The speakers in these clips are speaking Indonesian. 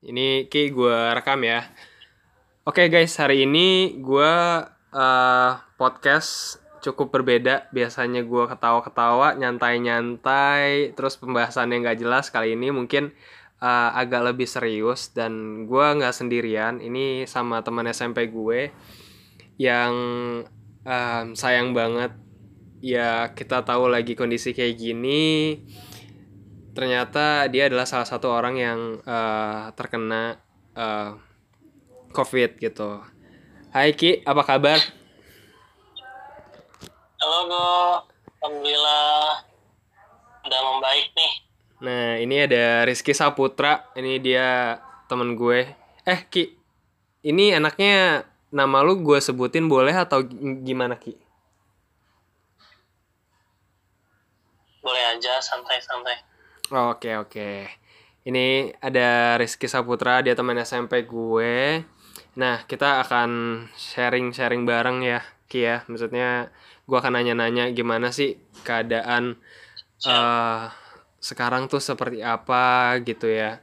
Ini Ki gue rekam ya. Oke guys, hari ini gue uh, podcast cukup berbeda. Biasanya gue ketawa-ketawa, nyantai-nyantai, terus pembahasannya nggak jelas. Kali ini mungkin uh, agak lebih serius dan gue nggak sendirian. Ini sama teman SMP gue yang um, sayang banget. Ya kita tahu lagi kondisi kayak gini ternyata dia adalah salah satu orang yang uh, terkena uh, COVID gitu. Hai Ki, apa kabar? Halo Go, Alhamdulillah udah membaik nih. Nah ini ada Rizky Saputra, ini dia temen gue. Eh Ki, ini enaknya nama lu gue sebutin boleh atau gimana Ki? Boleh aja, santai-santai. Oke oke. Ini ada Rizky Saputra, dia teman SMP gue. Nah, kita akan sharing-sharing bareng ya, Ki ya. Maksudnya gue akan nanya-nanya gimana sih keadaan uh, sekarang tuh seperti apa gitu ya.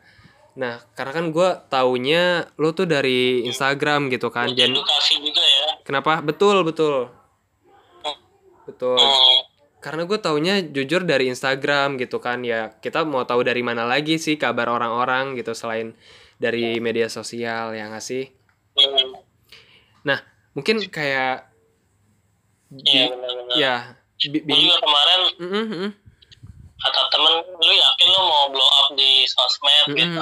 Nah, karena kan gue taunya lo tuh dari Instagram gitu kan. Edukasi juga ya. Kenapa? Betul, betul. Hmm. Betul. Hmm karena gue taunya jujur dari Instagram gitu kan ya kita mau tahu dari mana lagi sih kabar orang-orang gitu selain dari media sosial ya nggak sih nah mungkin kayak iya benar-benar ya bi juga kemarin mm -hmm. kata temen lu yakin lu mau blow up di sosmed mm -hmm. gitu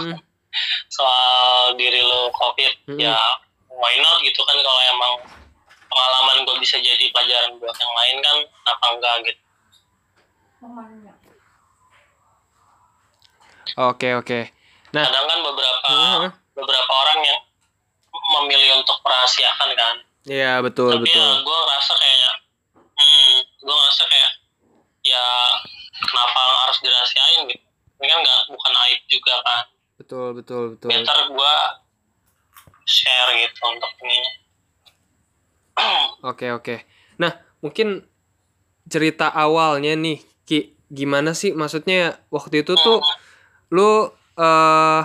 soal diri lu covid mm -hmm. ya why not gitu kan kalau emang pengalaman gue bisa jadi pelajaran buat yang lain kan kenapa enggak gitu Oke oke. Nah, kadang kan beberapa uh, beberapa orang yang memilih untuk merahasiakan kan. Iya betul Tapi betul. ya gue rasa kayak, hmm, gue ngerasa kayak ya kenapa harus dirahasiain gitu? Ini kan nggak bukan aib juga kan. Betul betul betul. Better gue share gitu untuk ini. Oke oke. Nah mungkin cerita awalnya nih Ki, gimana sih maksudnya waktu itu tuh lu uh,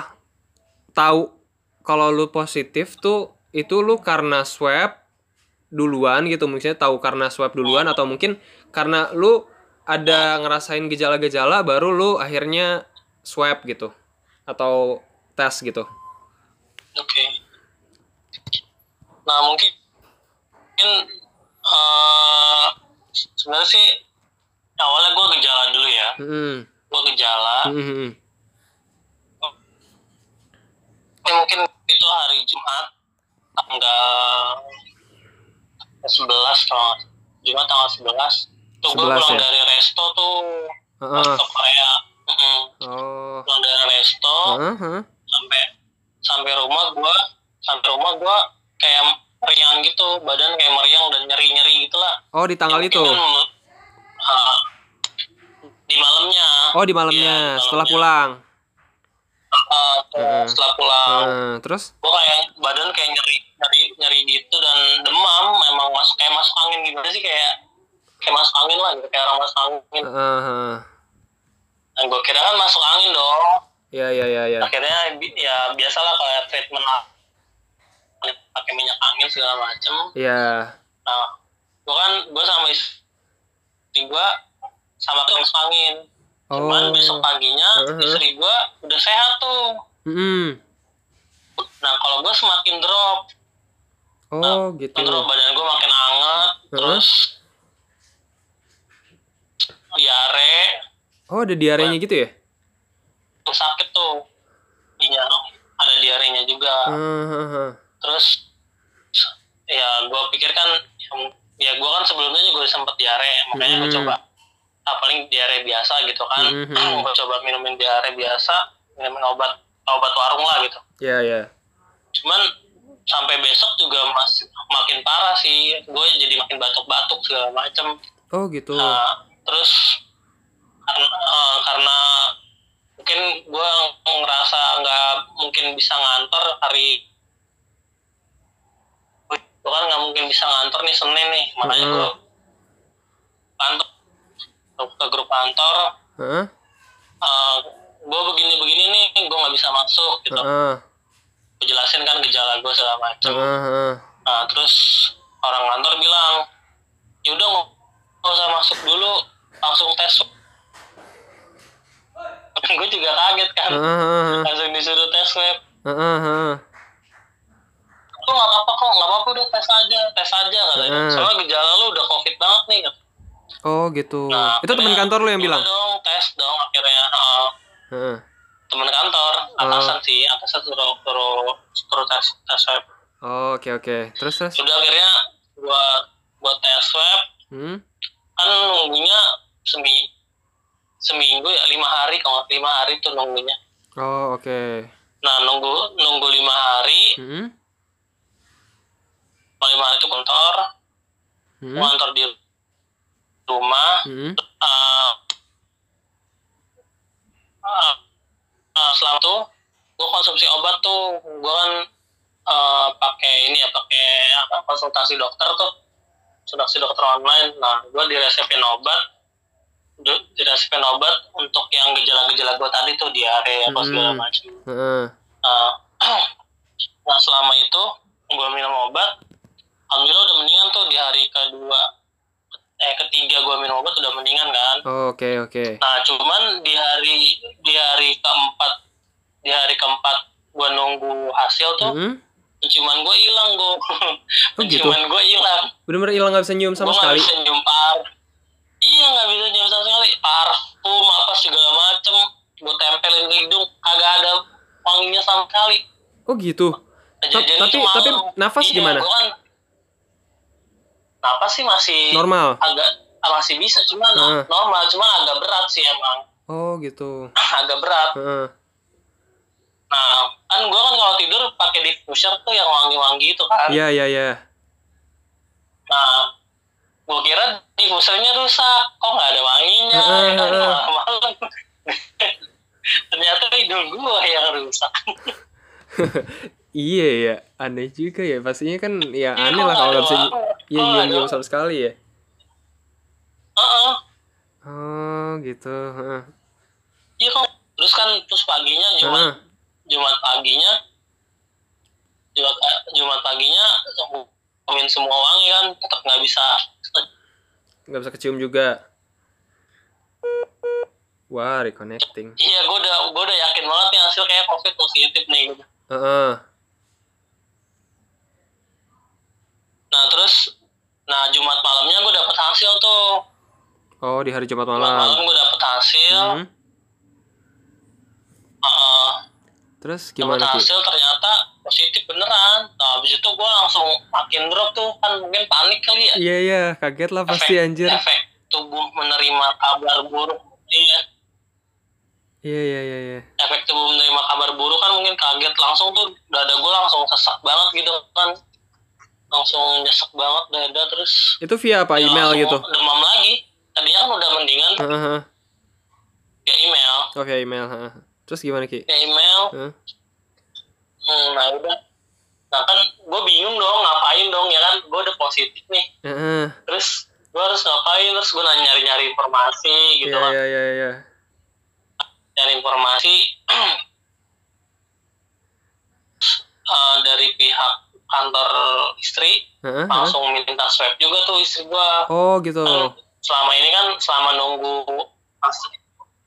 tahu kalau lu positif tuh itu lu karena swab duluan gitu maksudnya tahu karena swab duluan atau mungkin karena lu ada ngerasain gejala-gejala baru lu akhirnya swab gitu atau tes gitu. Oke. Okay. Nah mungkin mungkin uh, sebenarnya sih awalnya gue gejala dulu ya hmm. gue gejala hmm. ya mungkin itu hari Jumat tanggal sebelas kalau Jumat tanggal sebelas tuh gue pulang ya? dari resto tuh uh -uh. ke Korea hmm. oh. pulang dari resto uh -huh. sampai sampai rumah gue sampai rumah gue kayak meriang gitu badan kayak meriang dan nyeri nyeri gitulah oh di tanggal ya, itu kan, uh, di malamnya. Oh di malamnya. Ya, setelah pulang. Uh, uh, setelah pulang. Uh, terus? Gua kayak badan kayak nyeri nyeri nyeri gitu dan demam. Memang masuk kayak masuk angin gitu sih? Kayak kayak masuk angin lah gitu. Kayak orang masuk angin. Uh, uh. dan gua kira kan masuk angin dong. Iya iya iya. Ya. Akhirnya ya biasalah kayak treatment pakai minyak angin segala macem. Iya. Nah, gua kan gua sama istri gua sama tuh angin oh. cuman besok paginya uh -huh. istri gue udah sehat tuh mm. nah kalau gue semakin drop oh nah, gitu drop badan gue makin hangat uh -huh. terus diare oh ada diarenya gitu ya sakit tuh iya ada diarenya juga uh -huh. terus ya gue pikir kan ya gue kan sebelumnya juga sempat diare makanya gue coba ah, paling diare biasa gitu kan mm-hmm. coba minumin diare biasa minumin obat obat warung lah gitu iya yeah, iya yeah. cuman sampai besok juga masih makin parah sih gue jadi makin batuk-batuk segala macem oh gitu nah, terus karena, uh, karena mungkin gue ngerasa nggak mungkin bisa ngantor hari gue kan nggak mungkin bisa ngantor nih senin nih makanya hmm. gue kantor ke grup kantor huh? uh, gue begini begini nih gue nggak bisa masuk gitu uh. gue jelasin kan gejala gue segala macam Heeh, heeh. nah terus orang kantor bilang yaudah nggak usah masuk dulu langsung tes gue juga kaget kan Heeh, heeh. langsung disuruh tes heeh. kok nggak apa-apa kok nggak apa-apa udah tes aja tes aja katanya Hmm. soalnya gejala lu udah covid banget nih Oh gitu. Nah, itu teman kantor lu yang "Udah bilang? dong tes dong akhirnya uh, Heeh. temen kantor atasan sih atasan suruh suruh suruh tes tes swab Oh, oke oke. Terus terus. sudah akhirnya gua gua tes swab Hmm? kan nunggunya semi seminggu ya lima hari kalau lima hari tuh nunggunya Oh, oke. nah nunggu nunggu lima hari Hmm? lima hari itu kantor Hmm? kantor di rumah Hmm? uh, uh, uh, selama tuh gue konsumsi obat tuh. Gue kan uh, pakai ini ya pakai apa konsultasi dokter tuh. Konsultasi dokter online. Nah gue diresepin obat. Di- diresepin obat untuk yang gejala-gejala gue tadi tuh diare apa segala Hmm. macam. Heeh. nah, nah selama itu gue minum obat. Alhamdulillah udah mendingan tuh di hari kedua eh ketiga gue minum obat udah mendingan kan Oh, oke oke. Nah, cuman di hari di hari keempat di hari keempat gua nunggu hasil tuh Hmm? penciuman gua hilang gua. Oh, gitu? penciuman gua hilang. Bener-bener hilang nggak bisa nyium sama Gua sekali. bisa nyium par. Iya nggak bisa nyium sama sekali. Parfum apa segala macem gua tempelin ke hidung kagak ada wanginya sama sekali. Oh gitu. Ta- jadi tapi- tapi nafas Iya, gimana? gua kan, nafas sih masih Normal. agak masih bisa cuman Heeh. normal cuman agak berat sih emang Oh gitu. agak berat Heeh. Nah, kan gue kan kalau tidur pakai diffuser tuh yang wangi-wangi itu kan. Iya iya iya. Nah, gue kira diffusernya rusak, kok nggak ada wanginya, Heeh, ya kan heeh. malam-malam. Ternyata hidung gue yang rusak. Iya ya, aneh juga ya. Pastinya kan ya Iya, aneh lah kalau nggak bisa Kok nyium nyium sama sekali ya. Heeh. Oh gitu. Iya kok. Terus kan terus paginya Jumat Heeh. Jumat paginya Jumat eh, Jumat paginya ngomongin semua wangi kan tetap nggak bisa Nggak bisa kecium juga. Wah, reconnecting. iya gue udah gue udah yakin banget nih hasil kayak covid positif nih Heeh. Nah terus, nah Jumat malamnya gue dapet hasil tuh. Oh, di hari Jumat Jumat malam malam. gue dapet hasil. Hmm. Uh, Terus dapet gimana Ki? hasil ternyata positif beneran. Nah habis itu gue langsung makin drop tuh kan mungkin panik kali ya. Iya iya, kaget lah pasti Efek- anjir. Efek tubuh menerima kabar buruk. Iya. Iya iya iya iya. Efek tubuh menerima kabar buruk kan mungkin kaget langsung tuh dada gue langsung sesak banget gitu kan. Langsung nyesek banget dada terus. Itu via apa? ya Email gitu. Demam lagi. Tadinya kan udah mendingan tuh Heeh. heeh. ya email. Oh, via email. heeh. Terus gimana Ki? Ya email. Heeh. Hmm, nah udah. Nah kan gue bingung dong ngapain dong ya kan gue udah positif nih. Heeh. Terus gue harus ngapain terus gue nyari-nyari informasi gitu Iya kan. iya iya iya. Nyari informasi eh, dari pihak kantor istri heeh. langsung minta swab juga tuh istri gue. Oh gitu. Kan selama ini kan selama nunggu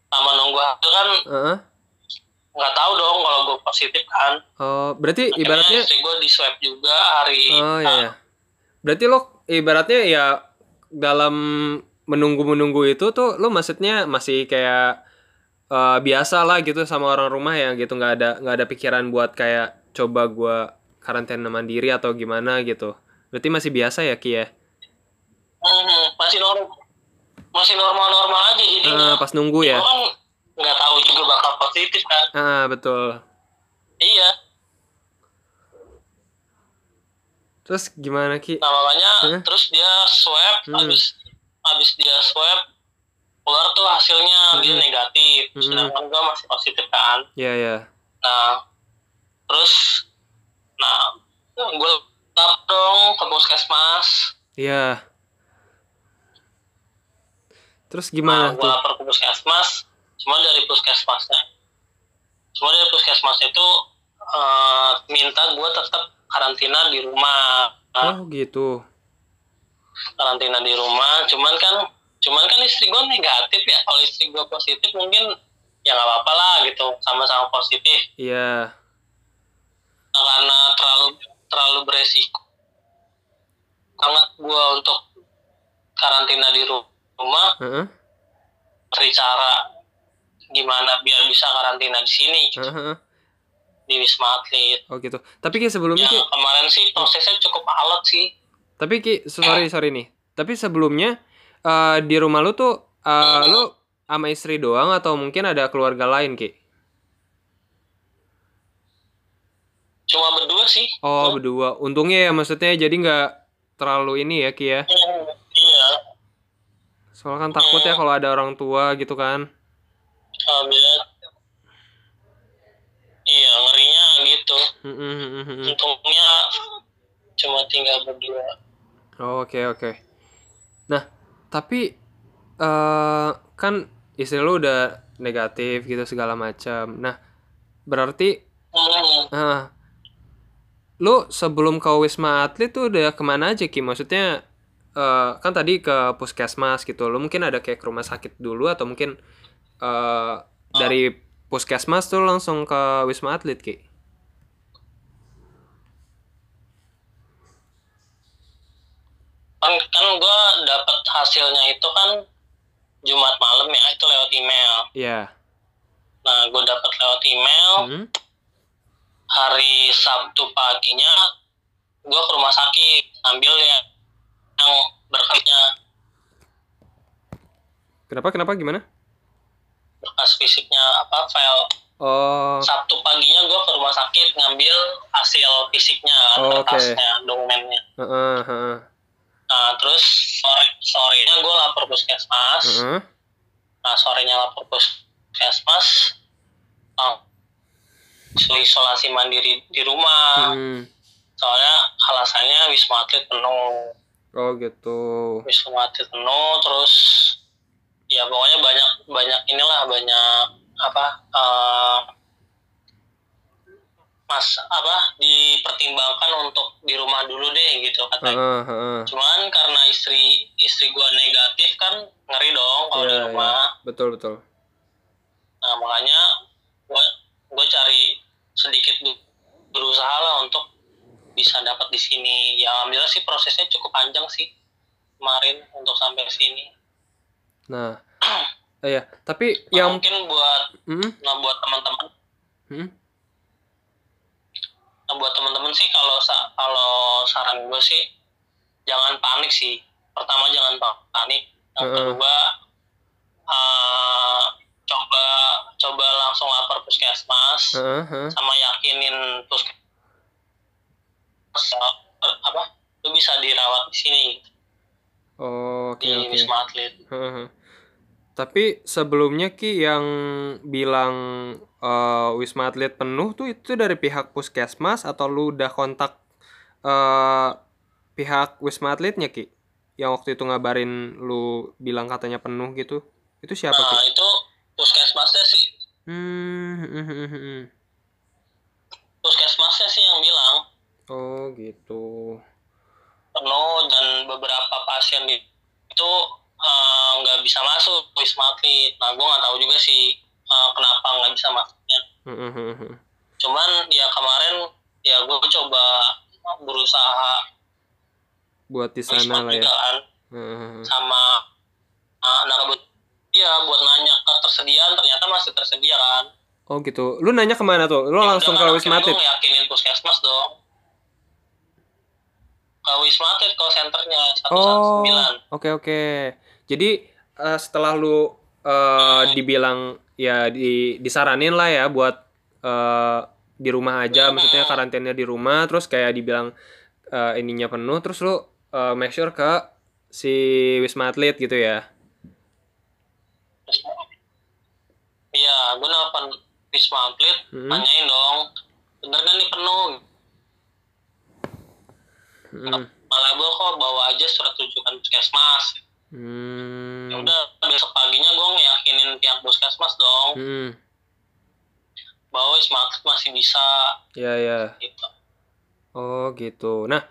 selama nunggu hasil kan Heeh. nggak tahu dong kalau gue positif kan. Oh, berarti Akhirnya ibaratnya istri gue di swab juga hari Oh iya iya. Berarti lo ibaratnya ya dalam menunggu-menunggu itu tuh lo maksudnya masih kayak eh, biasa lah gitu sama orang rumah ya gitu nggak ada nggak ada pikiran buat kayak coba gua karantina mandiri atau gimana gitu. Berarti masih biasa ya Ki ya? Hmm, masih normal masih normal-normal aja jadi Eh, pas nunggu ya. Kan nggak tahu juga bakal positif kan Ah betul. iya Terus gimana Ki? nah makanya Hah? terus dia swab Hmm. habis habis dia swab keluar tuh hasilnya dia Hmm. negatif Hmm. sedangkan gua masih positif kan Ya ya. nah terus nah gue lapor dong ke puskesmas. Iya. Terus nah, gimana gue tuh? lapor ke puskesmas cuma dari puskesmasnya. Cuma dari puskesmas itu eh, minta gue tetap karantina di rumah. Oh gitu. karantina di rumah cuman kan cuman kan istri gue negatif ya. Kalau istri gue positif mungkin ya nggak apa-apa lah gitu sama-sama positif. Iya. nah, karena terlalu terlalu beresiko. Banget gue untuk karantina di rumah Heeh. cari cara gimana biar bisa karantina di sini gitu, Heeh. di wisma atlet. Oh gitu. Tapi ki sebelumnya ya ki kemarin sih prosesnya cukup alot sih. Tapi ki sorry sorry nih. Tapi sebelumnya eh, di rumah lu tuh eh, lu sama istri doang atau mungkin ada keluarga lain ki cuma berdua sih oh berdua untungnya ya maksudnya jadi nggak terlalu ini ya ki ya iya soalnya kan takut ya kalau ada orang tua gitu kan Alhamdulillah. Iya, ngerinya gitu. Untungnya cuma tinggal berdua. Oh, Oke oke. Nah tapi eh kan istri lu udah negatif gitu segala macam. Nah berarti Hmm, ah, lu sebelum ke wisma atlet tuh udah ke mana aja Ki? Maksudnya eh kan tadi ke puskesmas gitu. Lu mungkin ada kayak ke rumah sakit dulu atau mungkin eh dari puskesmas tuh langsung ke wisma atlet Ki? kan kan gue dapat hasilnya itu kan Jumat malam ya, itu lewat email. Iya. Nah, gue dapat lewat email. Hmm? Hari Sabtu paginya, gue ke rumah sakit ambil ya yang berkasnya Kenapa kenapa gimana? berkas fisiknya apa file Oh Sabtu paginya gue ke rumah sakit ngambil hasil fisiknya Oh, oke. kertasnya dokumennya heeh heeh nah terus sore sorenya gue lapor puskesmas heeh. nah sorenya lapor puskesmas oh, isolasi mandiri di rumah Hmm. soalnya alasannya wisma atlet penuh Oh gitu. wisma atlet penuh terus ya pokoknya banyak banyak inilah banyak apa eh, mas apa dipertimbangkan untuk di rumah dulu deh gitu katanya Heeh, heeh. cuman karena istri istri gua negatif kan ngeri dong kalau di Iya, rumah Betul betul. nah makanya gua gua cari sedikit berusaha lah untuk bisa dapat di sini. Ya alhamdulillah sih prosesnya cukup panjang sih kemarin untuk sampai sini. Nah, eh, ya. Tapi Nah, yang, mungkin buat hmm, nah buat teman-teman. Hmm, nah buat teman-teman sih kalau kalau saran gue sih jangan panik sih. Pertama jangan pa- panik. Yang Heeh. kedua eh, coba coba langsung lapor puskesmas heeh, heeh. sama yakinin puskesmas apa lu bisa dirawat di sini Oh, oke di oke. wisma atlet Heeh, heeh. Tapi sebelumnya Ki yang bilang eh, wisma atlet penuh tuh itu dari pihak puskesmas atau lu udah kontak eh, pihak wisma atletnya Ki? Yang waktu itu ngabarin lu bilang katanya penuh gitu. Itu siapa Ki? nah itu puskesmasnya sih Hmm, hmm, hmm, hmm, hmm. puskesmasnya sih yang bilang Oh gitu. penuh dan beberapa pasien itu eh, nggak bisa masuk wisma atlet. Nah, gue nggak tahu juga sih eh, kenapa nggak bisa masuknya. Hmm, hmm, hmm, hmm. Cuman ya kemarin ya gue coba berusaha Buat di sana lah ya. kan heeh. sama uh, anak. Iya buat nanya ketersediaan ternyata masih tersedia kan. Oh gitu. Lu nanya ke mana tuh? Lu Ya langsung ke kan, wisma atlet? Lu yakinin puskesmas dong. Ke wisma atlet call centernya Oh, 119. oke oke. Jadi eh, setelah lu eh, dibilang ya di disaranin lah ya buat eh, di rumah aja, maksudnya karantinanya di rumah, terus kayak dibilang eh, ininya penuh, terus lu eh, make sure ke si wisma atlet gitu ya. Iya, gue nelfon Wisma Atlet, Hmm. tanyain dong, bener kan nih penuh? Hmm. Malah gue kok bawa aja surat rujukan puskesmas. Hmm. Ya udah, besok paginya gue ngeyakinin pihak puskesmas dong. Hmm. bahwa wisma atlet masih bisa ya ya gitu oh gitu nah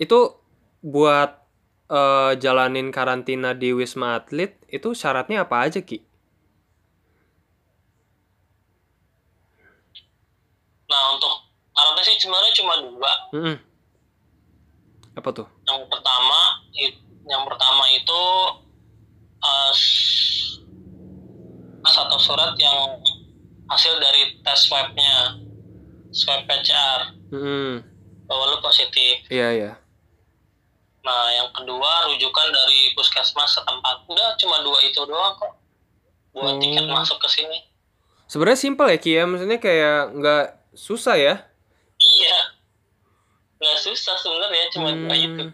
itu buat uh, jalanin karantina di wisma atlet itu syaratnya apa aja ki nah untuk syaratnya sih sebenarnya cuma dua mm -mm. apa tuh yang pertama yang pertama itu uh, atau surat yang hasil dari tes swabnya swab PCR mm. bahwa lu positif iya iya nah yang kedua rujukan dari puskesmas setempat udah cuma dua itu doang kok buat oh. tiket masuk ke sini sebenarnya simpel ya Kia ya? maksudnya kayak nggak susah ya iya nggak susah sebenarnya cuma hmm. itu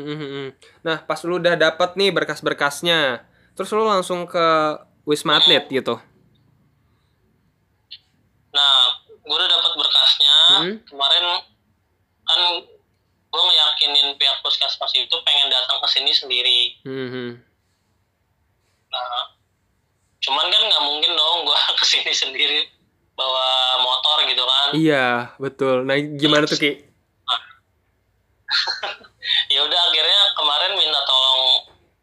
hmm, hmm, hmm. nah pas lu udah dapet nih berkas-berkasnya terus lu langsung ke wisma atlet hmm. gitu nah gue udah dapat berkasnya hmm? kemarin kan gue ngeyakinin pihak puskesmas itu pengen datang ke sini sendiri hmm. nah cuman kan nggak mungkin dong gue ke sini sendiri bawa motor gitu kan. Iya betul. Nah gimana tuh ki? Ya udah akhirnya kemarin minta tolong.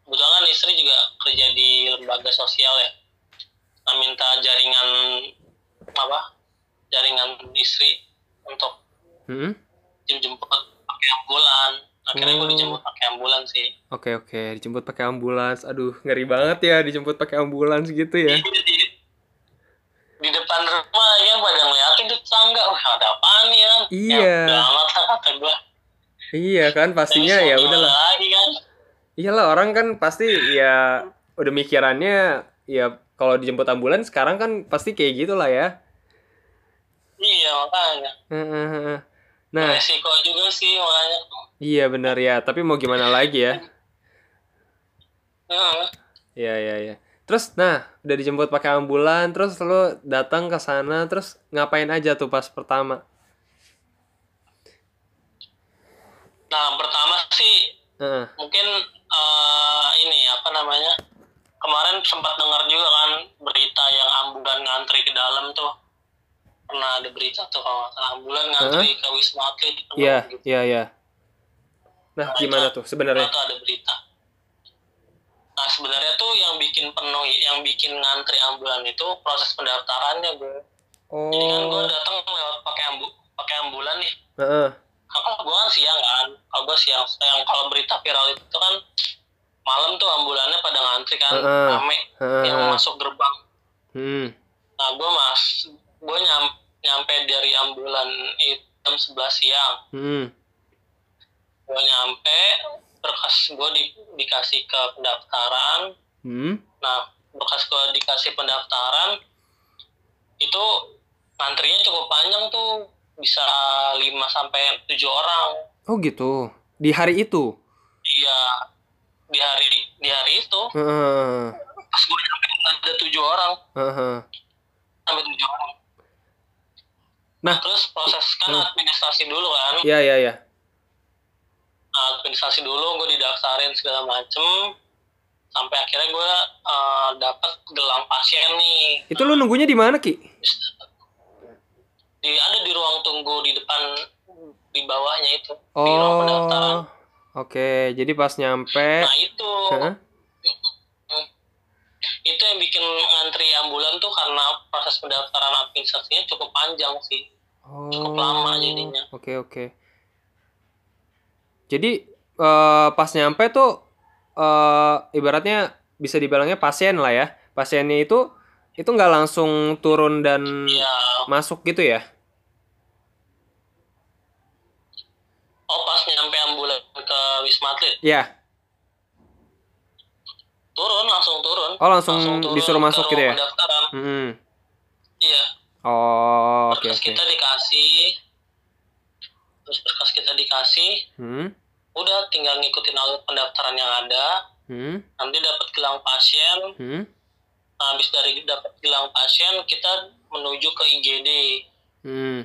Kebetulan kan istri juga kerja di lembaga sosial ya. Nah, minta jaringan apa jaringan istri untuk hmm? jemput pakai ambulan. Akhirnya oh. gue dijemput pakai ambulans sih. Oke oke. Dijemput pakai ambulans. Aduh ngeri banget ya dijemput pakai ambulans gitu ya di, depan rumah ya pada ngeliatin tuh tangga. Wah ada apa nih ya iya. ya, amat kata gue iya kan pastinya ya udahlah. lagi kan? Iyalah orang kan pasti ya udah mikirannya ya kalau dijemput ambulans sekarang kan pasti kayak gitulah ya. Iya makanya. Nah. Resiko juga sih makanya. Iya benar ya tapi mau gimana lagi ya? Iya iya iya. Terus nah udah dijemput pakai ambulan, terus lo datang ke sana, terus ngapain aja tuh pas pertama? Nah pertama sih uh. mungkin uh, ini apa namanya kemarin sempat dengar juga kan berita yang ambulan ngantri ke dalam tuh pernah ada berita tuh kalau ambulan ngantri huh? ke wisma atlet iya gitu. iya iya nah, nah gimana tuh sebenarnya tuh ada berita nah sebenarnya tuh yang bikin penuh yang bikin ngantri ambulan itu proses pendaftarannya gue oh. jadi kan gue datang lewat pakai ambu pakai ambulan nih. Uh -uh kalau gue kan siang kan kalau gue siang yang kalau berita viral itu kan malam tuh ambulannya pada ngantri kan uh, uh, rame uh, yang masuk gerbang. Hmm. nah gue mas gue nyam, nyampe dari ambulan itu jam sebelas siang. Hmm. gue nyampe berkas gue di, dikasih ke pendaftaran hmm. nah berkas gue dikasih pendaftaran itu antrinya cukup panjang tuh bisa 5 sampai 7 orang. Oh gitu. Di hari itu? Iya. Di hari di hari itu. Uh. Pas gue nyampe ada 7 orang. Uh -huh. Sampai 7 orang. Nah, terus proses kan uh. administrasi dulu kan. Iya, iya, iya. Administrasi dulu gue didaftarin segala macem sampai akhirnya gue uh, dapat gelang pasien nih. Itu lu nunggunya di mana ki? di ada di ruang tunggu di depan di bawahnya itu oh, di ruang pendaftaran oke okay. jadi pas nyampe nah itu huh? itu yang bikin ngantri ambulan tuh karena proses pendaftaran administrasinya cukup panjang sih oh, cukup lama jadinya oke okay, oke okay. Jadi uh, pas nyampe tuh uh, ibaratnya bisa dibilangnya pasien lah ya pasiennya itu itu nggak langsung turun dan ya. masuk gitu ya? Oh pas nyampe ambulan ke Wisma Atlet? Iya. Turun langsung turun. Oh langsung, langsung turun disuruh masuk gitu ya? Pendaftaran. Hmm. Iya. Oh oke okay. Okay. kita dikasih, terus berkas kita dikasih. Hmm. Udah tinggal ngikutin alur pendaftaran yang ada. Hmm. Nanti dapat gelang pasien. Hmm Nah, habis dari dapat gelang pasien, kita menuju ke IGD. Hmm.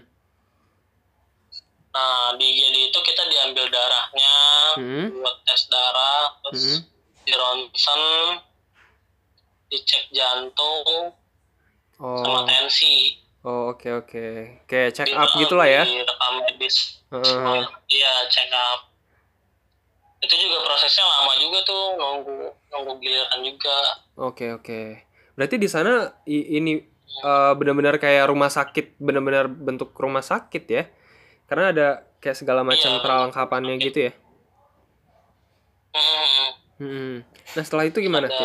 Nah, di IGD itu kita diambil darahnya, hmm. buat tes darah, terus hmm. di ronsen, dicek jantung, oh. sama tensi. Oh oke okay, oke. Okay. Kayak check up gitulah ya? Rekam medis. Uh. Iya check up. Itu juga prosesnya lama juga tuh nunggu nunggu giliran juga. Oke okay, oke. Okay. Berarti di sana ini uh, benar-benar kayak rumah sakit, benar-benar bentuk rumah sakit ya? Karena ada kayak segala macam iya, perlengkapannya gitu ya? Hmm. hmm. Nah setelah itu gimana? Ada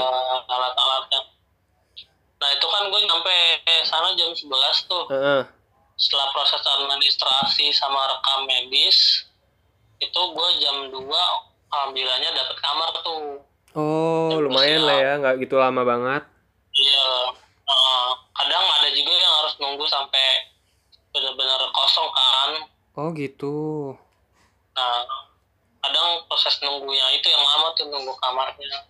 alat-alatnya. Nah itu kan gue nyampe sana jam 11 tuh. Uh -uh. Setelah proses administrasi sama rekam medis, itu gue jam 2 alhamdulillahnya dapet kamar tuh. Oh jam lumayan lah ya, nggak gitu lama banget. Iya. Uh, kadang ada juga yang harus nunggu sampai benar-benar kosong kan. Oh gitu. Nah, kadang proses nunggunya itu yang lama tuh nunggu kamarnya.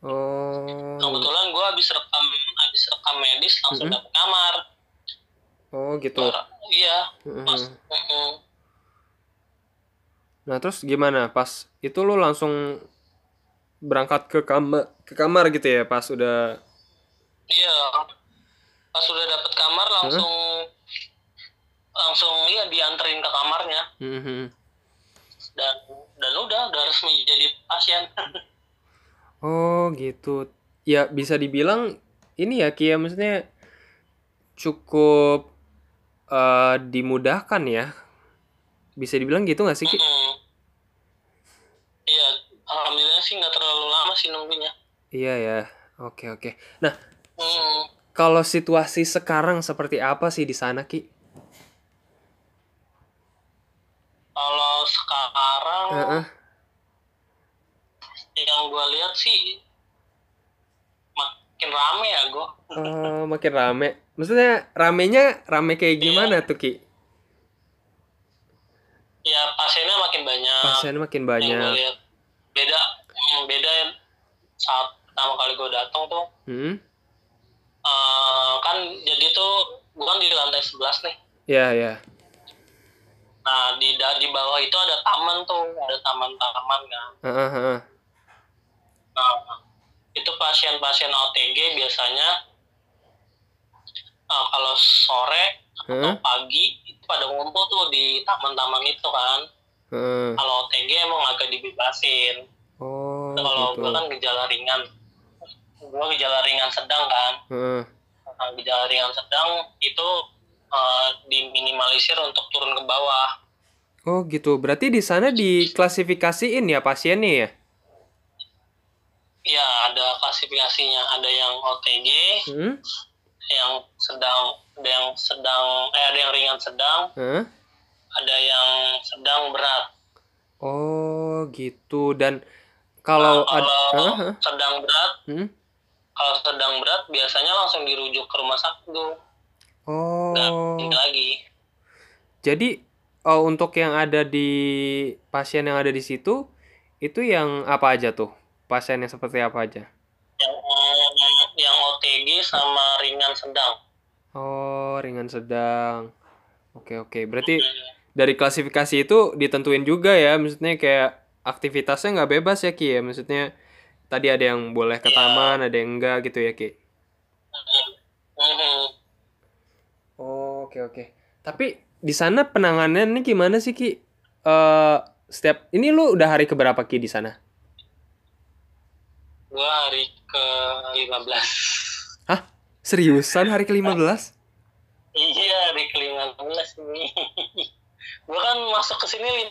Oh. Kebetulan gue habis rekam habis rekam medis langsung mm -hmm. dapet kamar. Oh gitu. Iya. Mm -hmm. Pas, mm -hmm. Nah terus gimana pas itu lu langsung berangkat ke kamar ke kamar gitu ya pas udah. Iya. Pas udah dapet kamar langsung huh? langsung iya dianterin ke kamarnya. Mm -hmm. Dan dan udah udah resmi jadi pasien. Oh gitu. Ya bisa dibilang ini ya Kia maksudnya cukup uh, dimudahkan ya. Bisa dibilang gitu gak sih Ki? Iya, alhamdulillah sih nggak terlalu lama sih nunggunya. Iya ya. Oke oke. Nah, hmm. kalau situasi sekarang seperti apa sih di sana Ki? Kalau sekarang uh -uh yang gue lihat sih makin rame ya gue oh makin rame maksudnya ramenya rame kayak iya. gimana iya. tuh ki ya pasiennya makin banyak pasiennya makin banyak lihat. beda beda saat pertama kali gue datang tuh hmm? uh, kan jadi tuh gue kan di lantai 11 nih Iya, iya. Nah, di di bawah itu ada taman tuh, ada taman-taman kan. Uh, uh, uh. Nah, itu pasien-pasien OTG biasanya uh, kalau sore hmm? atau pagi itu pada ngumpul tuh di taman-taman itu kan. Hmm. Kalau OTG emang agak dibebasin. Oh, kalau gitu. gue kan gejala ringan, gue gejala ringan sedang kan. Hmm. Nah, gejala ringan sedang itu uh, diminimalisir untuk turun ke bawah. Oh gitu, berarti di sana diklasifikasiin ya pasiennya ya? Ya, ada klasifikasinya. Ada yang OTG, hmm? yang sedang, ada yang sedang, eh ada yang ringan sedang, hmm? ada yang sedang berat. Oh, gitu. Dan kalau, nah, kalau ad, uh, sedang berat, hmm? kalau sedang berat biasanya langsung dirujuk ke rumah sakit tuh. Oh. Nggak lagi. Jadi oh, untuk yang ada di pasien yang ada di situ itu yang apa aja tuh? Pasiennya seperti apa aja? Yang yang OTG sama ringan sedang. Oh, ringan sedang. Oke, oke. Berarti dari klasifikasi itu ditentuin juga ya, maksudnya kayak aktivitasnya nggak bebas ya Ki ya, maksudnya tadi ada yang boleh ke ya. taman, ada yang enggak gitu ya Ki. Oh, oke oke. Tapi di sana penanganannya gimana sih Ki? Uh, setiap ini lu udah hari keberapa Ki di sana? Gua hari ke 15. Hah? Seriusan hari ke-15? iya, hari ke-15 nih. gua kan masuk ke sini 15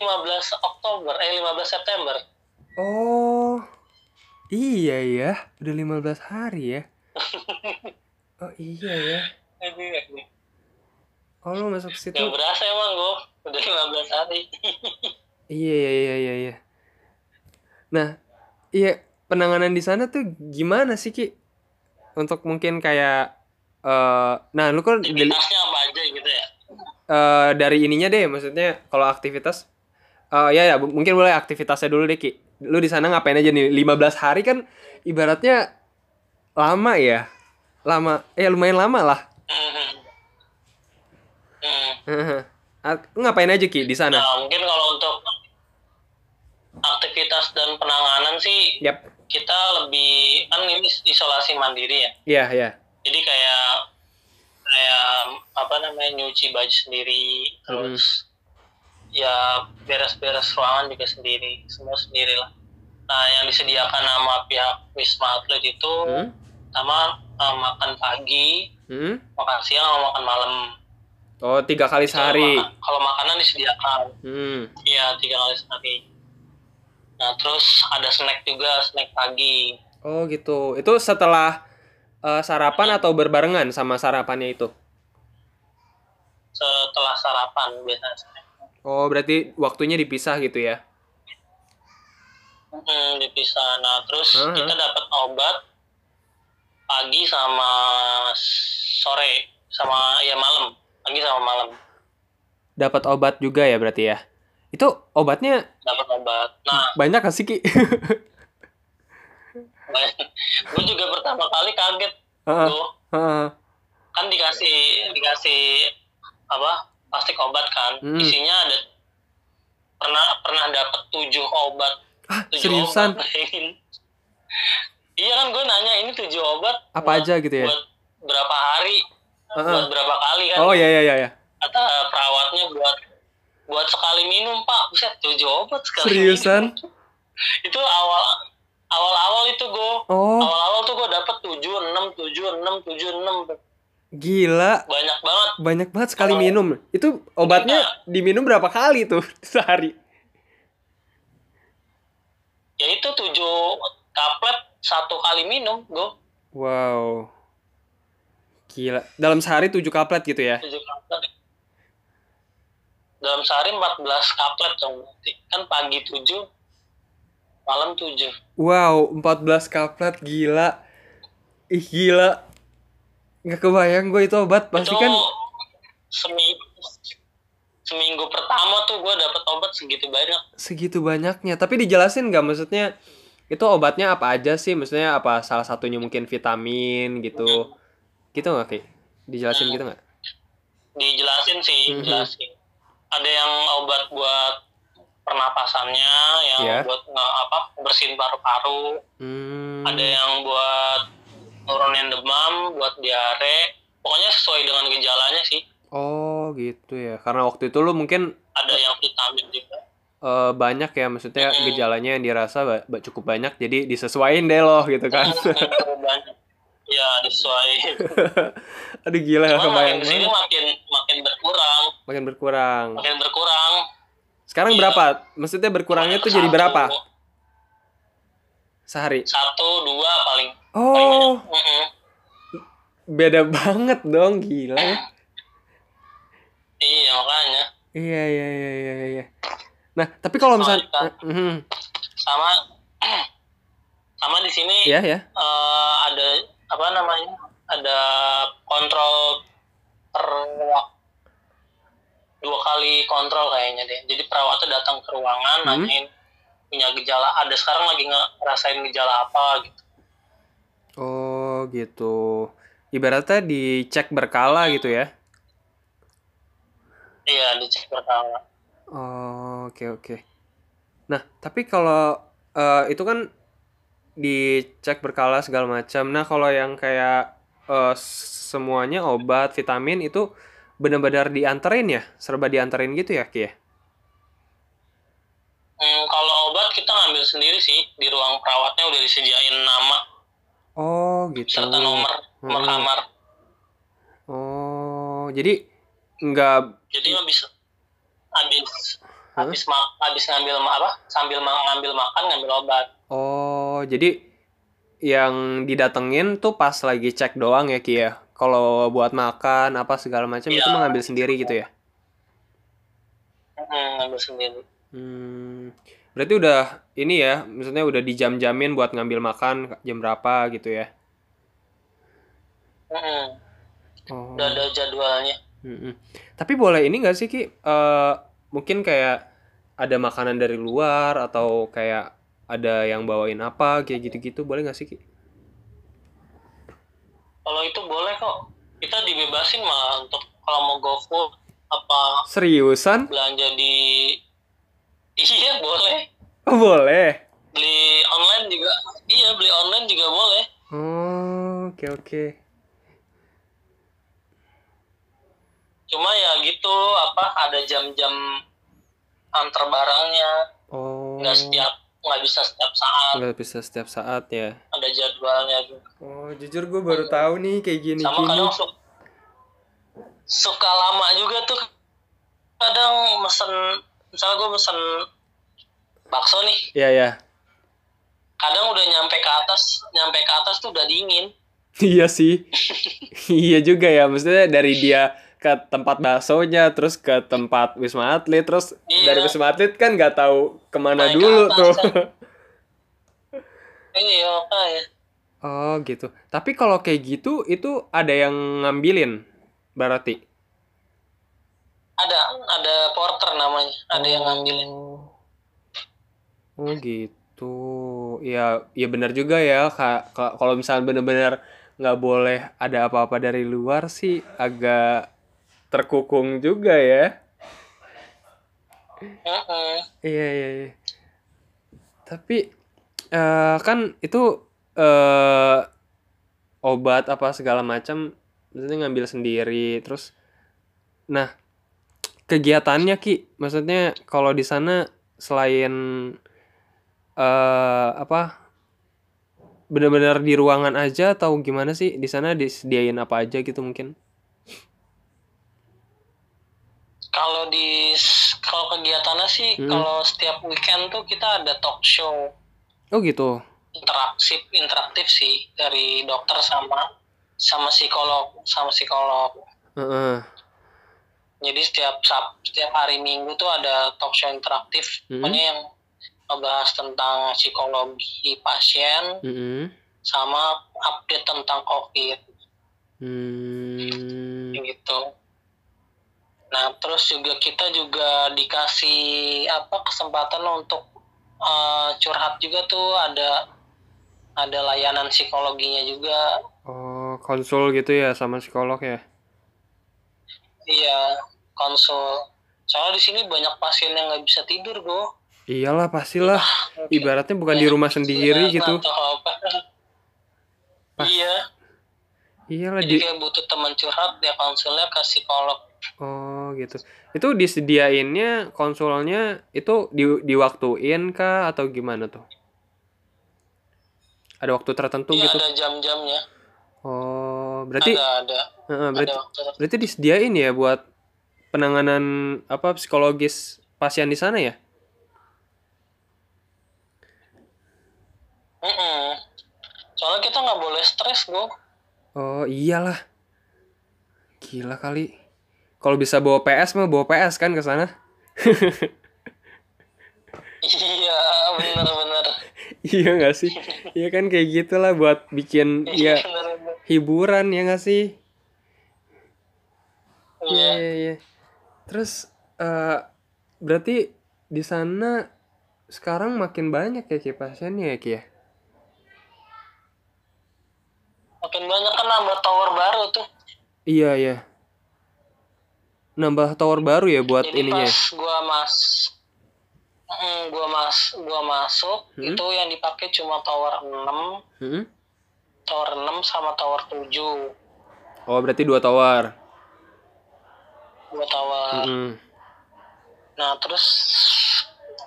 Oktober, eh 15 September. Oh. Iya ya, udah 15 hari ya. oh iya ya. Oh lu masuk situ. Gak berasa emang gua, udah 15 hari. iya iya iya iya. iya. Nah, iya penanganan di sana tuh gimana sih Ki? Untuk mungkin kayak uh, nah lu kan dari, apa aja gitu ya? Uh, dari ininya deh maksudnya kalau aktivitas uh, ya ya mungkin boleh aktivitasnya dulu deh Ki. Lu di sana ngapain aja nih? 15 hari kan ibaratnya lama ya. Lama. Eh lumayan lama lah. -hmm. ngapain aja Ki di sana? Nah, mungkin kalau untuk aktivitas dan penanganan sih yep kita lebih kan ini isolasi mandiri ya. Iya, yeah, iya. Yeah. Jadi kayak kayak apa namanya nyuci baju sendiri terus ya beres-beres ruangan juga sendiri semua sendiri lah nah yang disediakan sama pihak wisma atlet itu Hmm? sama eh, makan pagi Hmm? makan siang sama makan malam Oh, tiga kali sehari. kalau makanan disediakan Hmm. iya tiga kali sehari nah terus ada snack juga snack pagi Oh, gitu. Itu setelah eh, sarapan atau berbarengan sama sarapannya itu? setelah sarapan biasanya. Oh, berarti waktunya dipisah gitu ya? Hmm, dipisah. Nah, terus Aha. kita dapat obat pagi sama sore sama ya malam. Pagi sama malam Dapat obat juga ya berarti ya? Itu obatnya dapat obat. Nah, banyak gak sih, Ki? gue juga pertama kali kaget Heeh, tuh kan dikasih dikasih apa plastik obat kan Hmm. isinya ada pernah pernah dapat tujuh obat Ah, tujuh seriusan? obat iya kan gue nanya ini tujuh obat Apa buat- aja gitu ya? buat berapa hari Heeh. buat berapa kali kan Oh, iya, iya, iya. iya. kata perawatnya buat buat sekali minum pak buset tujuh obat sekali Seriusan? minum. itu awal awal awal itu gue Oh, awal awal tuh gue dapet tujuh enam tujuh enam tujuh enam gila. banyak banget Banyak banget sekali minum. Itu obatnya diminum berapa kali tuh sehari? ya itu tujuh kaplet satu kali minum gue Wow. Gila. Dalam sehari 7 kaplet gitu ya? tujuh kaplet dalam sehari 14 kaplet dong berarti. kan pagi tujuh malam tujuh Wow, 14 kaplet gila. Ih, gila. Nggak kebayang gue itu obat. Pasti itu kan seminggu seminggu pertama tuh gue dapet obat segitu banyak segitu banyaknya. Tapi dijelasin nggak maksudnya itu obatnya apa aja sih? Maksudnya apa salah satunya mungkin vitamin gitu. Gitu nggak, Ki? Dijelasin gitu nggak? dijelasin sih jelasin ada yang obat buat pernapasannya yang Iya. buat nge- apa bersihin paru-paru Hmm. ada yang buat nurunin demam buat diare pokoknya sesuai dengan gejalanya sih Oh, gitu ya. Karena waktu itu lu mungkin ada yang vitamin juga eh, banyak ya maksudnya Mm-mm. gejalanya yang dirasa ba- ba- cukup banyak jadi disesuaiin deh loh gitu kan. Banyak ya disesuaikan Aduh gila nggak Cuman kebayang makin ke sini makin makin berkurang Makin berkurang. Sekarang Iya. berapa? Maksudnya berkurangnya tuh jadi berapa? Sehari. satu dua paling paling Oh. Mm-mm. beda banget dong, gila ya. iya makanya Iya, iya, iya, iya, iya. Nah, tapi kalau misalnya Mhm. sama sama di sini Iya, ya. eh, ada apa namanya ada kontrol per dua kali kontrol kayaknya deh jadi perawatnya datang ke ruangan Hmm. nanyain punya gejala ada sekarang lagi ngerasain gejala apa gitu Oh, gitu. Ibaratnya dicek berkala gitu ya. iya dicek pertama Oh, oke oke. Nah, tapi kalau eh, itu kan dicek berkala segala macam. Nah, kalau yang kayak eh, semuanya obat, vitamin itu benar-benar dianterin ya? Serba dianterin gitu ya, Ki ya? Hmm, kalau obat kita ngambil sendiri sih di ruang perawatnya udah disediain nama Oh, gitu. serta nomor nomor Hmm. kamar Oh, jadi nggak jadi nggak bisa habis habis ma- habis ngambil apa sambil ngambil makan ngambil obat Oh, jadi yang didatengin tuh pas lagi cek doang ya Ki ya? Kalau buat makan apa segala macam itu Iya. mengambil sendiri gitu ya? Hmm, ngambil sendiri Hmm, berarti udah ini ya, maksudnya udah dijam-jamin buat ngambil makan jam berapa gitu ya? Hmm, Oh. udah ada jadwalnya mm-mm. Tapi boleh ini nggak sih Ki? Eh, mungkin kayak ada makanan dari luar atau kayak ada yang bawain apa kayak gitu-gitu boleh nggak sih Ki? Kalau itu boleh kok kita dibebasin malah untuk kalau mau go apa Seriusan? belanja di iya boleh Oh, boleh. beli online juga iya beli online juga boleh Oh, oke oke. cuma ya gitu apa ada jam-jam antar barangnya oh nggak setiap nggak bisa setiap saat. Nggak bisa setiap saat ya. Ada jadwalnya juga oh jujur gue baru tahu nih kayak gini sama gini kadang suka, suka lama juga tuh. Kadang mesen misalnya gue mesen bakso nih. Iya ya kadang udah nyampe ke atas nyampe ke atas tuh udah dingin. Iya sih. Iya juga ya maksudnya dari dia ke tempat baksonya terus ke tempat wisma atlet terus Iya. dari wisma atlet kan nggak tahu ke mana Naik ke dulu atas tuh. kan. iya makanya oh gitu. Tapi kalau kayak gitu itu ada yang ngambilin berarti? Ada ada porter namanya. Ada yang ngambilin. Oh gitu. Ya ya benar juga ya Kak. Ka- kalau misalnya bener-bener nggak boleh ada apa-apa dari luar sih agak terkukung juga ya. Iya iya iya. Tapi eh kan itu eh obat apa segala macam maksudnya ngambil sendiri terus nah kegiatannya Ki maksudnya kalau di sana selain eh apa benar-benar di ruangan aja atau gimana sih di sana disediain apa aja gitu mungkin kalau di kalau kegiatannya sih Hmm. kalau setiap weekend tuh kita ada talk show oh gitu interaktif interaktif sih dari dokter sama sama psikolog sama psikolog Heeh. jadi setiap setiap hari minggu tuh ada talk show interaktif Mhm. pokoknya yang ngebahas tentang psikologi pasien Mm-mm. sama update tentang covid Hmm. gitu nah terus juga kita juga dikasih apa kesempatan untuk eh, curhat juga tuh ada ada layanan psikologinya juga Oh, konsul gitu ya sama psikolog ya? iya konsul soalnya di sini banyak pasien yang nggak bisa tidur bro Iyalah pastilah. Ibaratnya bukan di rumah sendiri gitu. atau apa Pas. iya Iyalah jadi di kayak butuh teman curhat ya konsulnya ke psikolog Oh, gitu. Itu disediainnya konsulnya itu di diwaktuin kah atau gimana tuh? Ada waktu tertentu iya gitu? ada jam-jamnya Oh, berarti ada ada ada berarti waktu tertentu. berarti disediain ya buat penanganan apa psikologis pasien di sana ya? Mm-mm. soalnya kita nggak boleh stres bro Oh, iyalah. Gila kali. Kalau bisa bawa PS mah bawa PS kan ke sana? iya bener-bener iya gak sih? Iya kan kayak gitulah buat bikin iya ya hiburan ya gak sih? Iya iya iya iya. Terus eh berarti di sana sekarang makin banyak ya Ki pasiennya ya Ki ya? makin banyak kan nambah tower baru tuh Iya iya. Nambah tower baru ya buat jadi ininya. pas gua mas Mm, gua mas gua masuk Hmm? itu yang dipakai cuma tower 6 Hmm? tower 6 sama tower 7 Oh berarti dua tower. dua tower Mm-mm. nah terus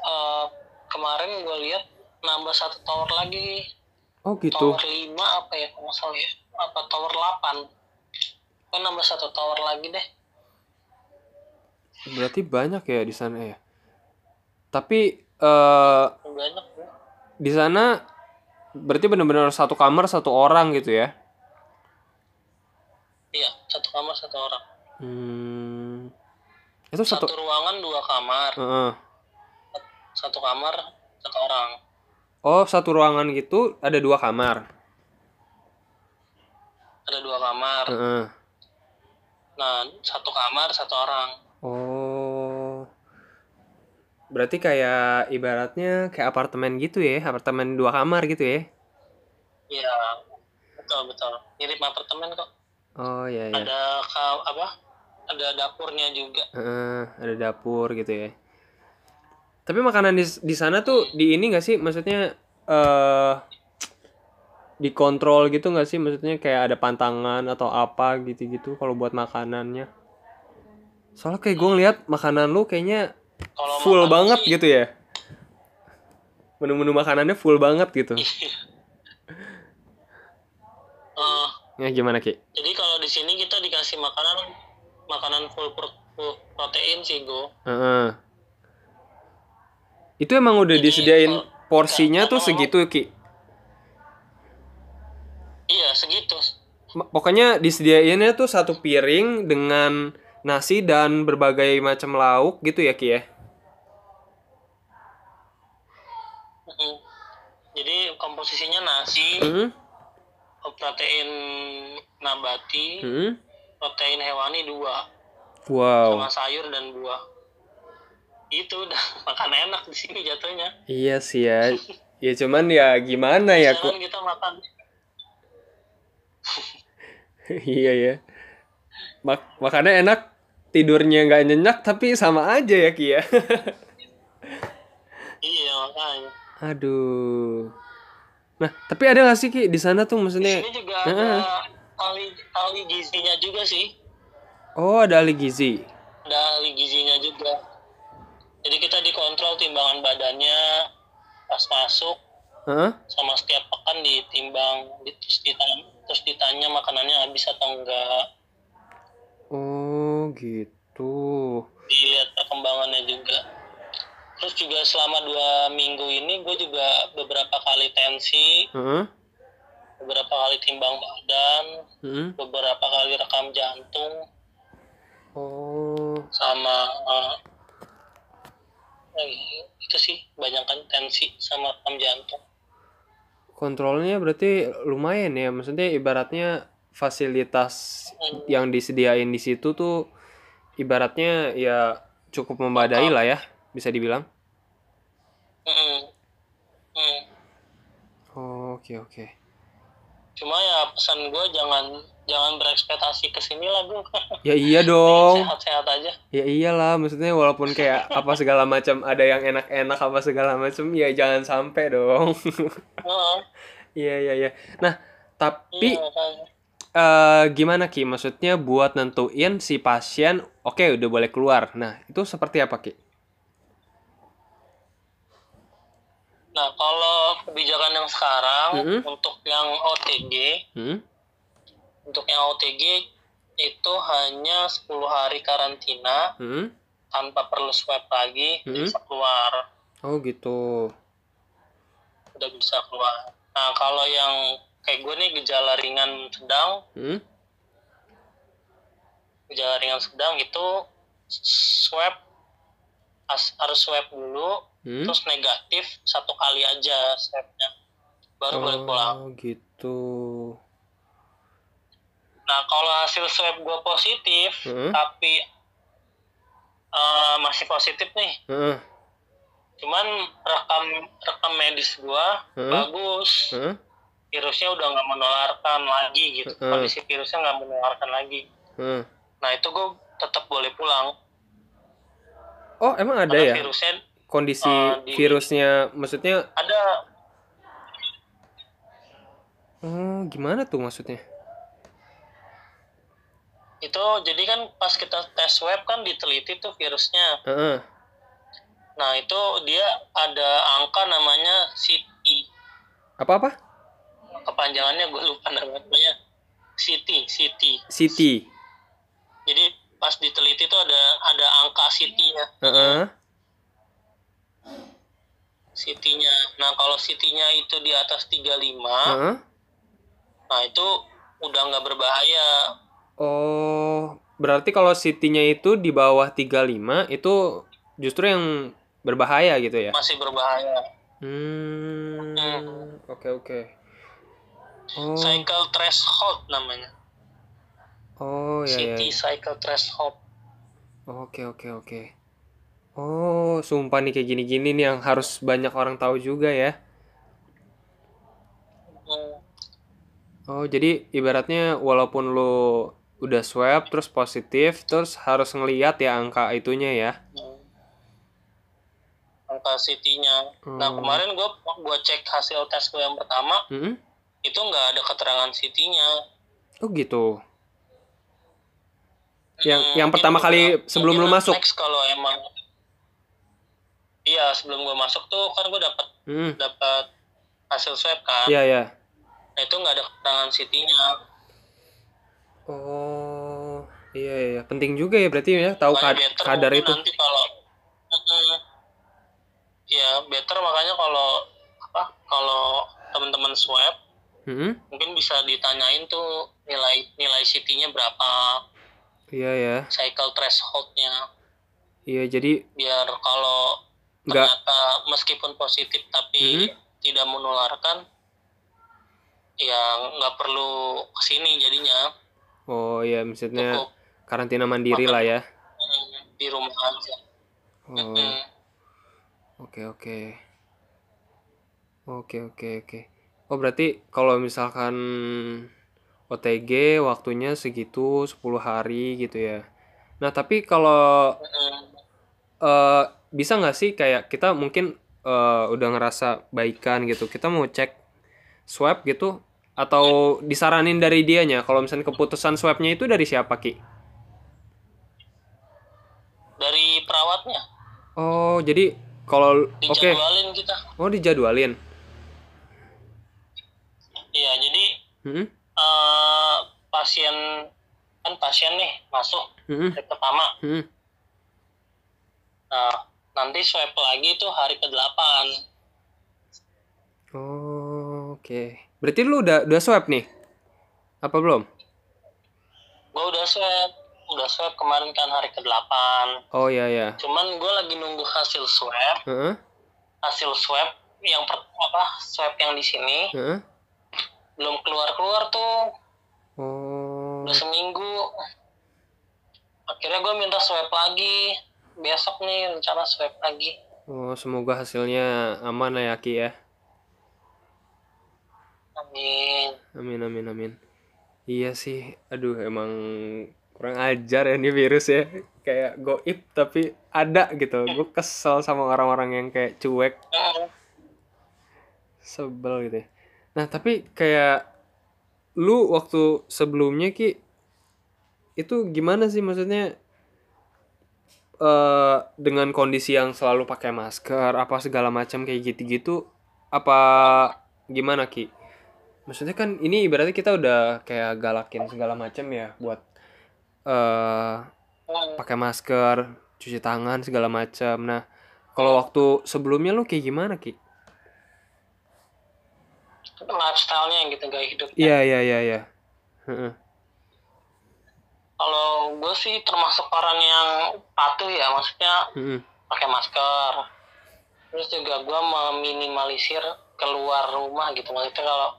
eh, kemarin gue lihat nambah satu tower lagi Oh gitu. tower 5 apa ya kalau salah ya apa tower 8 kan nambah satu tower lagi deh Berarti banyak ya di sana ya. Tapi banyak bro. di sana berarti benar-benar satu kamar satu orang gitu ya? iya satu kamar satu orang Hmm. Itu satu, satu. ruangan dua kamar Heeh. satu kamar satu orang Oh satu ruangan gitu ada dua kamar. ada dua kamar Heeh. nah satu kamar satu orang Oh. Berarti kayak ibaratnya kayak apartemen gitu ya, apartemen dua kamar gitu ya? iya betul betul mirip apartemen kok Oh iya iya. ada ka- apa ada dapurnya juga Heeh, ada dapur gitu ya. Tapi makanan di di sana tuh di ini gak sih? Maksudnya eh dikontrol gitu gak sih? Maksudnya kayak ada pantangan atau apa gitu-gitu kalau buat makanannya? Soalnya kayak gue ngeliat makanan lu kayaknya Kalau full banget sih, gitu ya. Menu-menu makanannya full banget gitu. eh, Ya gimana Ki? jadi kalau di sini kita dikasih makanan makanan full, pro- full protein sih go. Heeh. Itu emang udah Jadi, disediain kalau- porsinya tuh segitu Ki. Iya segitu. Pokoknya disediainnya tuh satu piring dengan nasi dan berbagai macam lauk gitu ya Ki ya. Jadi komposisinya nasi, Hmm? protein nabati, Hmm? protein hewani dua, Wow. sama sayur dan buah. Itu udah makan enak di sini jatuhnya. Iya sih ya. Ya cuman ya gimana ya kok. Jangan kita makan. iya ya. Mak makannya enak, tidurnya nggak nyenyak tapi sama aja ya Ki ya. Iya makanya. Aduh. Nah, tapi ada nggak sih Ki di sana tuh Di maksudnya? sini juga ada ahli ahli gizinya juga sih. Oh, ada ahli gizi. Ada ahli gizinya juga. Jadi kita dikontrol timbangan badannya pas masuk Heeh. sama setiap pekan ditimbang di- terus ditanya, terus ditanya makanannya habis atau enggak Oh, gitu. dilihat perkembangannya juga terus juga selama dua minggu ini gue juga beberapa kali tensi Heeh. beberapa kali timbang badan Heeh. beberapa kali rekam jantung Oh. sama eh, eh, itu sih banyak kan tensi sama rekam jantung Kontrolnya berarti lumayan ya. Maksudnya ibaratnya fasilitas yang disediain di situ tuh ibaratnya ya cukup memadai lah ya, bisa dibilang. Mm-mm. Mm. Oh, Oke, oke. cuma ya pesan gue jangan jangan berekspektasi ke sini lah gue Ya iya dong. sehat-sehat aja Ya iyalah, maksudnya walaupun kayak apa segala macam ada yang enak-enak apa segala macam, ya jangan sampai dong. Iya iya iya. Nah, tapi Iya, eh, gimana Ki? Maksudnya buat nentuin si pasien, oke udah boleh keluar. Nah, itu seperti apa Ki? Nah, kalau kebijakan yang sekarang Mm-mm. untuk yang OTG, Hmm? untuk yang OTG itu hanya 10 hari karantina Hmm? tanpa perlu swab lagi Mm-mm. bisa keluar, Oh gitu. udah bisa keluar. Nah, kalau yang kayak gue nih gejala ringan sedang, Hmm? gejala ringan sedang itu swab harus swab dulu, Hmm? terus negatif satu kali aja swabnya, baru boleh pulang. Oh gitu. Nah, kalau hasil swab gue positif, Hmm? tapi eh, masih positif nih, Heeh. cuman rekam rekam medis gue Hmm? bagus, Heeh. Virusnya udah nggak menularkan lagi gitu, Hmm. kondisi virusnya nggak menularkan lagi. Heeh. Nah itu gue tetap boleh pulang, Oh, emang ada karena ya virusnya kondisi eh, di- virusnya maksudnya ada oh, gimana tuh maksudnya? itu jadi kan pas kita tes swab kan diteliti tuh virusnya. Heeh. Nah itu dia ada angka namanya CT, Apa apa? Kepanjangannya gue lupa namanya. CT, CT. City. Jadi pas diteliti tuh ada ada angka CT-nya, Heeh. CT-nya. Nah kalau CT-nya itu di atas 35, Heeh. nah itu udah nggak berbahaya. Oh, berarti kalau City-nya itu di bawah 35 itu justru yang berbahaya gitu ya? masih berbahaya. Hmm. Oke, oke. Oh. Cycle threshold namanya. Oh, ya ya. CT cycle threshold. Oke, oke, oke. Oh, sumpah nih kayak gini-gini nih yang harus banyak orang tahu juga ya. Hmm. Oh, jadi ibaratnya walaupun lo udah swab terus positif, terus harus ngeliat ya angka itunya ya. Hmm. Angka CT-nya. Nah Hmm. kemarin gue gua cek hasil tes gue yang pertama Mm-mm. Itu nggak ada keterangan CT-nya. Oh gitu. yang yang pertama kali sebelum lu masuk next kalau emang iya sebelum gue masuk tuh kan gue dapat hmm. dapat hasil swab kan iya iya nah itu nggak ada keterangan CT-nya oh iya iya penting juga ya berarti ya tahu kad kadar itu nanti kalau Mm-mm. ya better makanya kalau apa kalau teman-teman swab Hmm, mungkin bisa ditanyain tuh nilai nilai CT-nya berapa. Iya ya. Cycle threshold-nya. Iya jadi biar kalau nggak. ternyata meskipun positif tapi Hmm. tidak menularkan ya nggak perlu ke sini jadinya. Oh iya maksudnya cukup. karantina mandiri lah ya. Di rumah aja. Oh. Oke oke. Oke oke oke oh berarti kalau misalkan OTG waktunya segitu 10 hari gitu ya. Nah tapi kalau eh bisa nggak sih kayak kita mungkin eh, udah ngerasa baikan gitu kita mau cek swab gitu atau disaranin dari dianya? Kalau misalnya keputusan swabnya itu dari siapa ki? Dari perawatnya? Oh jadi kalau oke. dijadwalin kita. Oh dijadwalin iya jadi Hmm, eh, pasien kan pasien nih masuk hmm, hari pertama. Hmm. nah nanti swab lagi tuh hari ke 8 oh oke. Berarti lu udah udah swab nih? Apa belum? Gue udah swab. Udah swab kemarin kan hari ke 8 oh iya ya cuman gue lagi nunggu hasil swab. Heeh, hasil swab yang per, apa swab yang di sini. Heeh. Belum keluar keluar tuh oh udah seminggu akhirnya gue minta swab lagi besok nih rencana swab lagi oh semoga hasilnya aman ya ki ya amin Amin amin amin. Iya sih, aduh emang kurang ajar ya nih virus ya. Kayak goib tapi ada gitu. Gue kesel sama orang-orang yang kayak cuek, sebel gitu. ya. Nah tapi kayak lu waktu sebelumnya ki itu gimana sih maksudnya eh dengan kondisi yang selalu pakai masker apa segala macam kayak gitu-gitu apa gimana ki? Maksudnya kan ini ibaratnya kita udah kayak galakin segala macam ya buat mm. pakai masker, cuci tangan segala macam. Nah, kalau waktu sebelumnya lu kayak gimana ki? Lifestyle-nya gitu gaya hidupnya Iya iya iya iya. Heeh. kalau gue sih termasuk orang yang patuh ya maksudnya Heeh. pakai masker terus juga gue meminimalisir keluar rumah gitu maksudnya kalau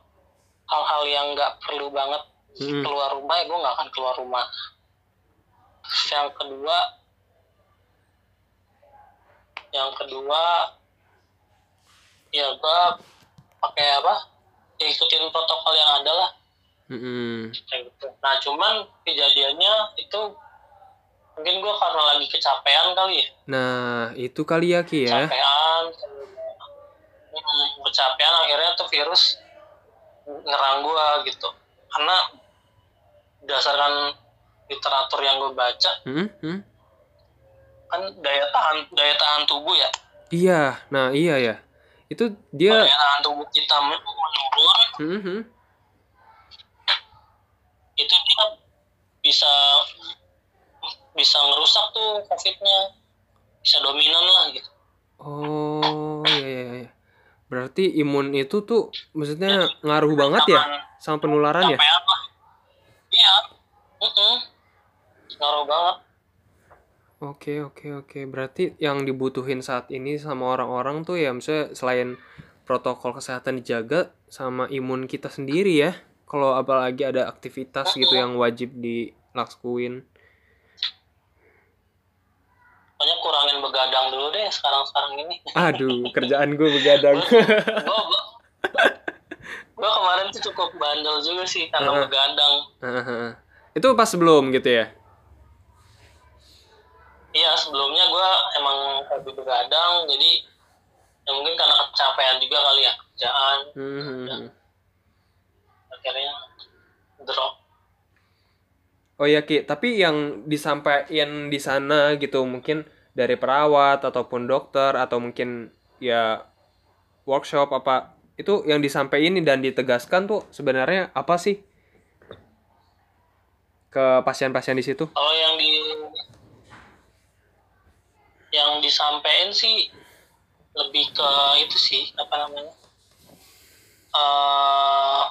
hal-hal yang nggak perlu banget Mm-mm. keluar rumah ya gue nggak akan keluar rumah terus yang kedua yang kedua ya gue pakai apa ya ikutin protokol yang ada lah gitu. Nah cuman kejadiannya itu mungkin gue karena lagi kecapean kali ya, Nah, itu kali ya ki ya. kecapean, hmm, kecapean akhirnya tuh virus nyerang gue gitu. Karena berdasarkan literatur yang gue baca heeh. kan daya tahan daya tahan tubuh ya, Iya, nah iya ya. Itu dia tahan tubuh kita menurun Heeh, heeh. itu dia bisa bisa ngerusak tuh covidnya bisa dominan lah gitu. Oh, iya iya iya. Berarti imun itu tuh maksudnya ngaruh banget ya sama penularan ya? Iya. Mm-mm. Ngaruh banget. Oke oke oke. Berarti yang dibutuhin saat ini sama orang-orang tuh ya misalnya selain protokol kesehatan dijaga sama imun kita sendiri ya. Kalau apalagi ada aktivitas gitu yang wajib dilakuin. Pokoknya kurangin begadang dulu deh sekarang-sekarang ini. Aduh, kerjaan gue begadang. Gue gue kemarin tuh cukup bandel juga sih karena Heeh. begadang. itu pas sebelum gitu ya? Iya sebelumnya gue emang hobi begadang jadi ya mungkin karena kecapean juga kali ya kerjaan Hmm. akhirnya drop. oh ya ki tapi yang disampaikan di sana gitu mungkin dari perawat ataupun dokter atau mungkin ya workshop apa itu yang disampaikan dan ditegaskan tuh sebenarnya apa sih ke pasien-pasien di situ? Kalau yang di yang disampaikan sih lebih ke itu sih apa namanya uh,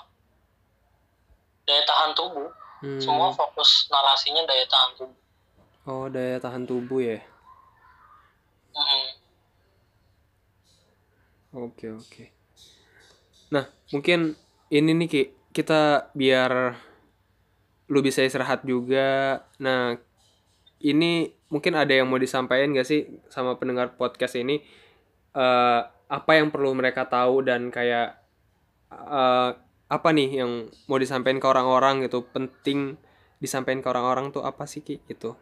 daya tahan tubuh. Hmm. Semua fokus narasinya daya tahan tubuh. Oh daya tahan tubuh ya. Hmm. Oke oke. Nah mungkin ini nih Ki kita biar lu bisa istirahat juga. Nah, ini mungkin ada yang mau disampaikan gak sih sama pendengar podcast ini? Uh, apa yang perlu mereka tahu dan kayak uh, apa nih yang mau disampaikan ke orang-orang gitu? Penting disampaikan ke orang-orang tuh apa sih Ki gitu?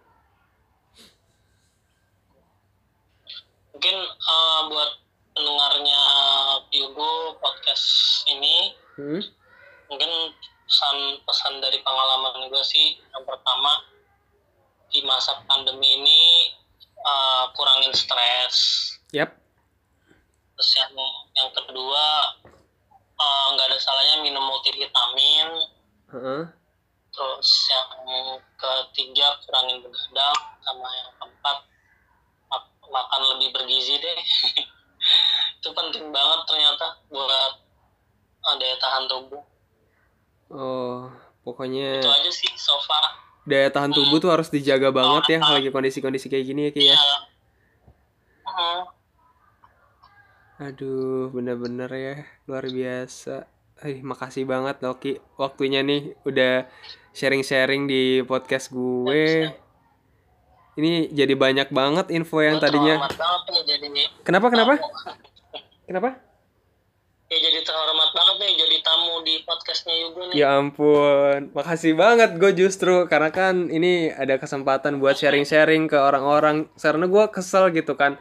Mungkin uh, buat pendengarnya Yugo podcast ini, hmm? mungkin pesan-pesan dari pengalaman gue sih yang pertama di masa pandemi ini uh, kurangin stres. Yep. Terus yang yang kedua eh, nggak uh, ada salahnya minum multivitamin. Uh -huh. Terus yang ketiga kurangin begadang sama yang keempat mak makan lebih bergizi deh. Itu penting banget ternyata buat uh, daya tahan tubuh. Oh, pokoknya itu aja sih so far. Daya tahan tubuh tuh harus dijaga banget ya uh, lagi kondisi-kondisi kayak gini ya Ki ya. Uh, Aduh, bener-bener ya luar biasa. Eh, makasih banget Loki waktunya nih udah sharing-sharing di podcast gue. Ini jadi banyak banget info yang tadinya. Kenapa kenapa? Kenapa? Ya jadi terhormat banget nih jadi tamu di podcastnya Yugo nih. Ya ampun, makasih banget gue justru karena kan ini ada kesempatan buat sharing-sharing ke orang-orang karena gue kesel gitu kan.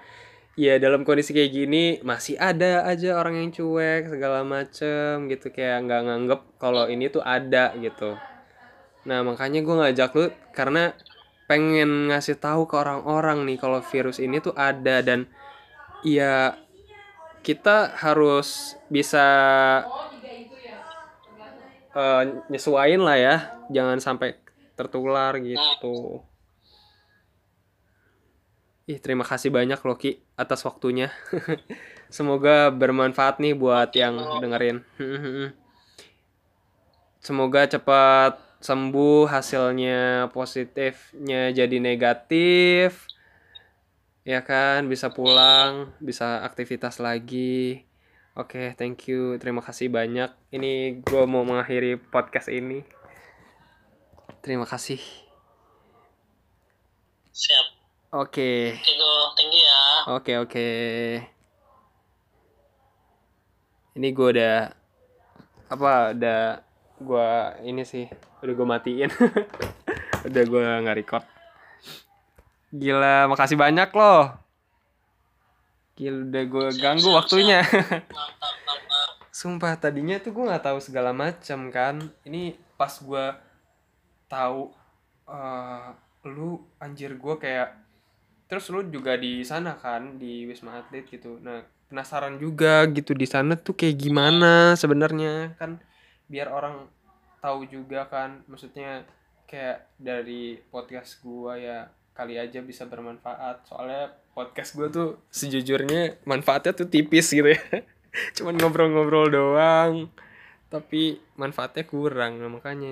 Ya dalam kondisi kayak gini masih ada aja orang yang cuek segala macem gitu kayak nggak nganggep kalau ini tuh ada gitu. Nah makanya gue ngajak lu karena pengen ngasih tahu ke orang-orang nih kalau virus ini tuh ada dan ya kita harus bisa uh, nyesuain lah ya. Jangan sampai tertular gitu. Ih terima kasih banyak Loki atas waktunya. Semoga bermanfaat nih buat yang dengerin. Semoga cepat sembuh hasilnya positifnya jadi negatif ya kan bisa pulang bisa aktivitas lagi. Oke okay, thank you. Terima kasih banyak. Ini gue mau mengakhiri podcast ini. Terima kasih. Siap. Oke. Okay. thank you ya. Oke okay, oke. Okay. ini gue udah apa udah gue ini sih udah gue matiin. Udah gue nggak record Gila, makasih banyak loh. Gila, udah gue ganggu waktunya. Sumpah tadinya tuh gue nggak tahu segala macam kan. Ini pas gue tahu uh, lu anjir gue kayak terus lu juga di sana kan di Wisma Atlet gitu. Nah, penasaran juga gitu di sana tuh kayak gimana sebenarnya kan biar orang tahu juga kan maksudnya kayak dari podcast gua ya kali aja bisa bermanfaat. Soalnya podcast gue tuh sejujurnya manfaatnya tuh tipis gitu ya. Cuman ngobrol-ngobrol doang. Tapi manfaatnya kurang makanya